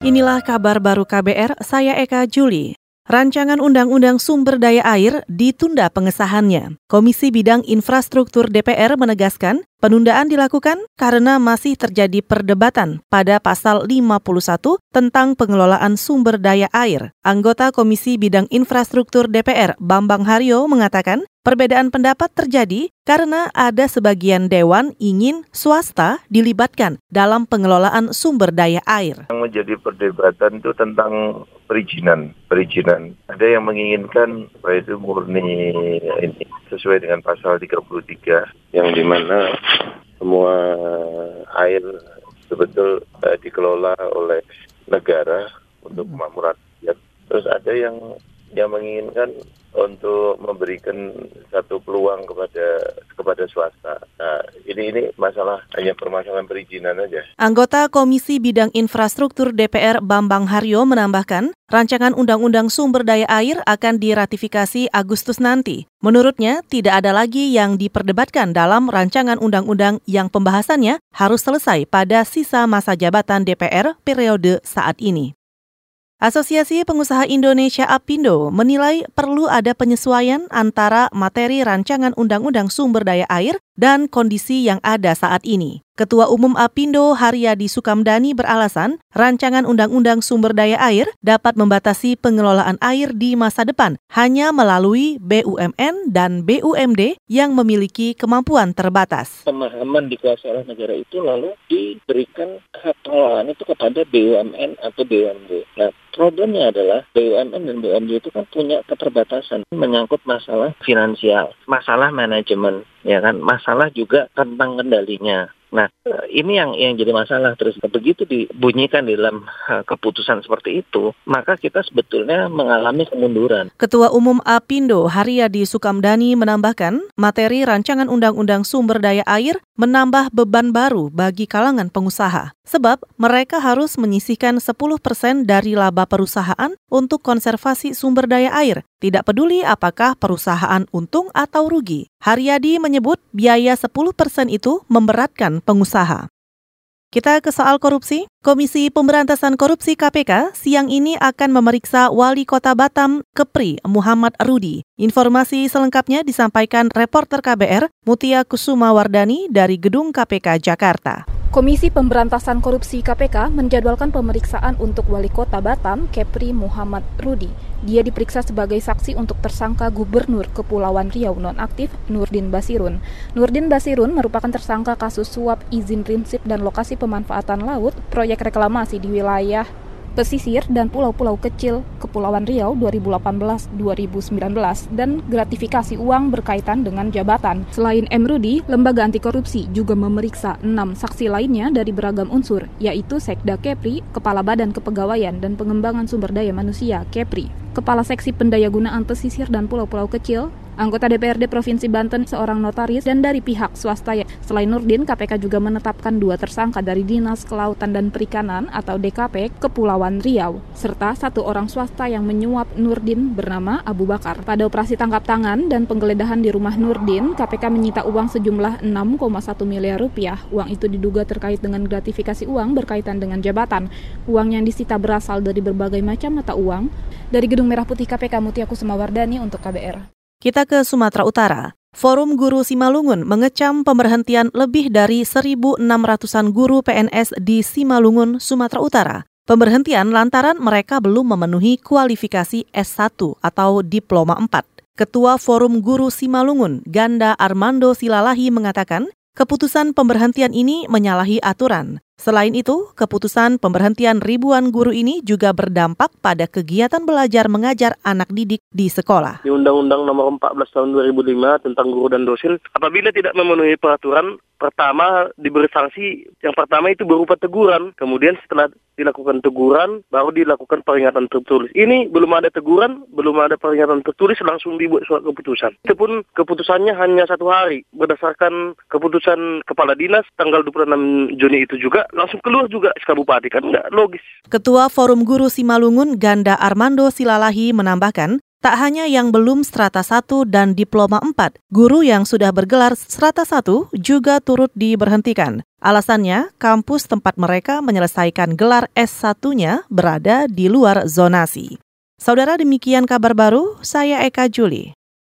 Inilah kabar baru KBR, saya Eka Juli. Rancangan Undang-Undang Sumber Daya Air ditunda pengesahannya. Komisi Bidang Infrastruktur DPR menegaskan penundaan dilakukan karena masih terjadi perdebatan pada pasal 51 tentang pengelolaan sumber daya air. Anggota Komisi Bidang Infrastruktur DPR Bambang Haryo mengatakan Perbedaan pendapat terjadi karena ada sebagian dewan ingin swasta dilibatkan dalam pengelolaan sumber daya air. Yang menjadi perdebatan itu tentang perizinan, perizinan. Ada yang menginginkan supaya itu murni ini sesuai dengan pasal 33 yang di mana semua air betul-betul uh, dikelola oleh negara untuk kemakmuran rakyat. Terus ada yang yang menginginkan untuk memberikan satu peluang kepada kepada swasta. Nah, ini ini masalah hanya permasalahan perizinan aja. Anggota Komisi Bidang Infrastruktur DPR Bambang Haryo menambahkan, rancangan Undang-Undang Sumber Daya Air akan diratifikasi Agustus nanti. Menurutnya, tidak ada lagi yang diperdebatkan dalam rancangan undang-undang yang pembahasannya harus selesai pada sisa masa jabatan DPR periode saat ini. Asosiasi Pengusaha Indonesia APindo menilai perlu ada penyesuaian antara materi rancangan Undang-Undang Sumber Daya Air dan kondisi yang ada saat ini. Ketua Umum Apindo Haryadi Sukamdani beralasan rancangan Undang-Undang Sumber Daya Air dapat membatasi pengelolaan air di masa depan hanya melalui BUMN dan BUMD yang memiliki kemampuan terbatas. Pemahaman dikuasai oleh negara itu lalu diberikan hak itu kepada BUMN atau BUMD. Problemnya adalah BUMN dan BUMD itu kan punya keterbatasan menyangkut masalah finansial, masalah manajemen, ya kan, masalah juga tentang kendalinya. Nah, ini yang yang jadi masalah terus begitu dibunyikan di dalam keputusan seperti itu, maka kita sebetulnya mengalami kemunduran. Ketua Umum Apindo Haryadi Sukamdani menambahkan, materi rancangan Undang-Undang Sumber Daya Air menambah beban baru bagi kalangan pengusaha. Sebab mereka harus menyisihkan 10% dari laba perusahaan untuk konservasi sumber daya air, tidak peduli apakah perusahaan untung atau rugi. Haryadi menyebut biaya 10% itu memberatkan pengusaha. Kita ke soal korupsi. Komisi Pemberantasan Korupsi KPK siang ini akan memeriksa Wali Kota Batam, Kepri, Muhammad Rudi. Informasi selengkapnya disampaikan reporter KBR Mutia Kusuma Wardani dari Gedung KPK Jakarta. Komisi Pemberantasan Korupsi KPK menjadwalkan pemeriksaan untuk Wali Kota Batam, Kepri Muhammad Rudi. Dia diperiksa sebagai saksi untuk tersangka Gubernur Kepulauan Riau nonaktif Nurdin Basirun. Nurdin Basirun merupakan tersangka kasus suap izin prinsip dan lokasi pemanfaatan laut proyek reklamasi di wilayah pesisir dan pulau-pulau kecil Kepulauan Riau 2018-2019 dan gratifikasi uang berkaitan dengan jabatan. Selain M. Rudi, Lembaga Anti Korupsi juga memeriksa enam saksi lainnya dari beragam unsur, yaitu Sekda Kepri, Kepala Badan Kepegawaian dan Pengembangan Sumber Daya Manusia Kepri, Kepala Seksi Pendayagunaan Pesisir dan Pulau-Pulau Kecil, anggota DPRD Provinsi Banten, seorang notaris, dan dari pihak swasta. Ya. Selain Nurdin, KPK juga menetapkan dua tersangka dari Dinas Kelautan dan Perikanan atau DKP Kepulauan Riau, serta satu orang swasta yang menyuap Nurdin bernama Abu Bakar. Pada operasi tangkap tangan dan penggeledahan di rumah Nurdin, KPK menyita uang sejumlah 6,1 miliar rupiah. Uang itu diduga terkait dengan gratifikasi uang berkaitan dengan jabatan. Uang yang disita berasal dari berbagai macam mata uang. Dari Gedung Merah Putih KPK Mutiaku Semawardani untuk KBR. Kita ke Sumatera Utara. Forum Guru Simalungun mengecam pemberhentian lebih dari 1.600-an guru PNS di Simalungun, Sumatera Utara. Pemberhentian lantaran mereka belum memenuhi kualifikasi S1 atau Diploma 4. Ketua Forum Guru Simalungun, Ganda Armando Silalahi mengatakan, keputusan pemberhentian ini menyalahi aturan. Selain itu, keputusan pemberhentian ribuan guru ini juga berdampak pada kegiatan belajar mengajar anak didik di sekolah. Di Undang-Undang Nomor 14 Tahun 2005 tentang guru dan dosen, apabila tidak memenuhi peraturan, pertama diberi sanksi. Yang pertama itu berupa teguran. Kemudian setelah dilakukan teguran, baru dilakukan peringatan tertulis. Ini belum ada teguran, belum ada peringatan tertulis, langsung dibuat surat keputusan. Itu pun keputusannya hanya satu hari. Berdasarkan keputusan Kepala Dinas tanggal 26 Juni itu juga, langsung keluar juga SK Bupati. Kan nggak logis. Ketua Forum Guru Simalungun, Ganda Armando Silalahi menambahkan, Tak hanya yang belum strata 1 dan diploma 4, guru yang sudah bergelar strata 1 juga turut diberhentikan. Alasannya, kampus tempat mereka menyelesaikan gelar S1-nya berada di luar zonasi. Saudara demikian kabar baru, saya Eka Juli.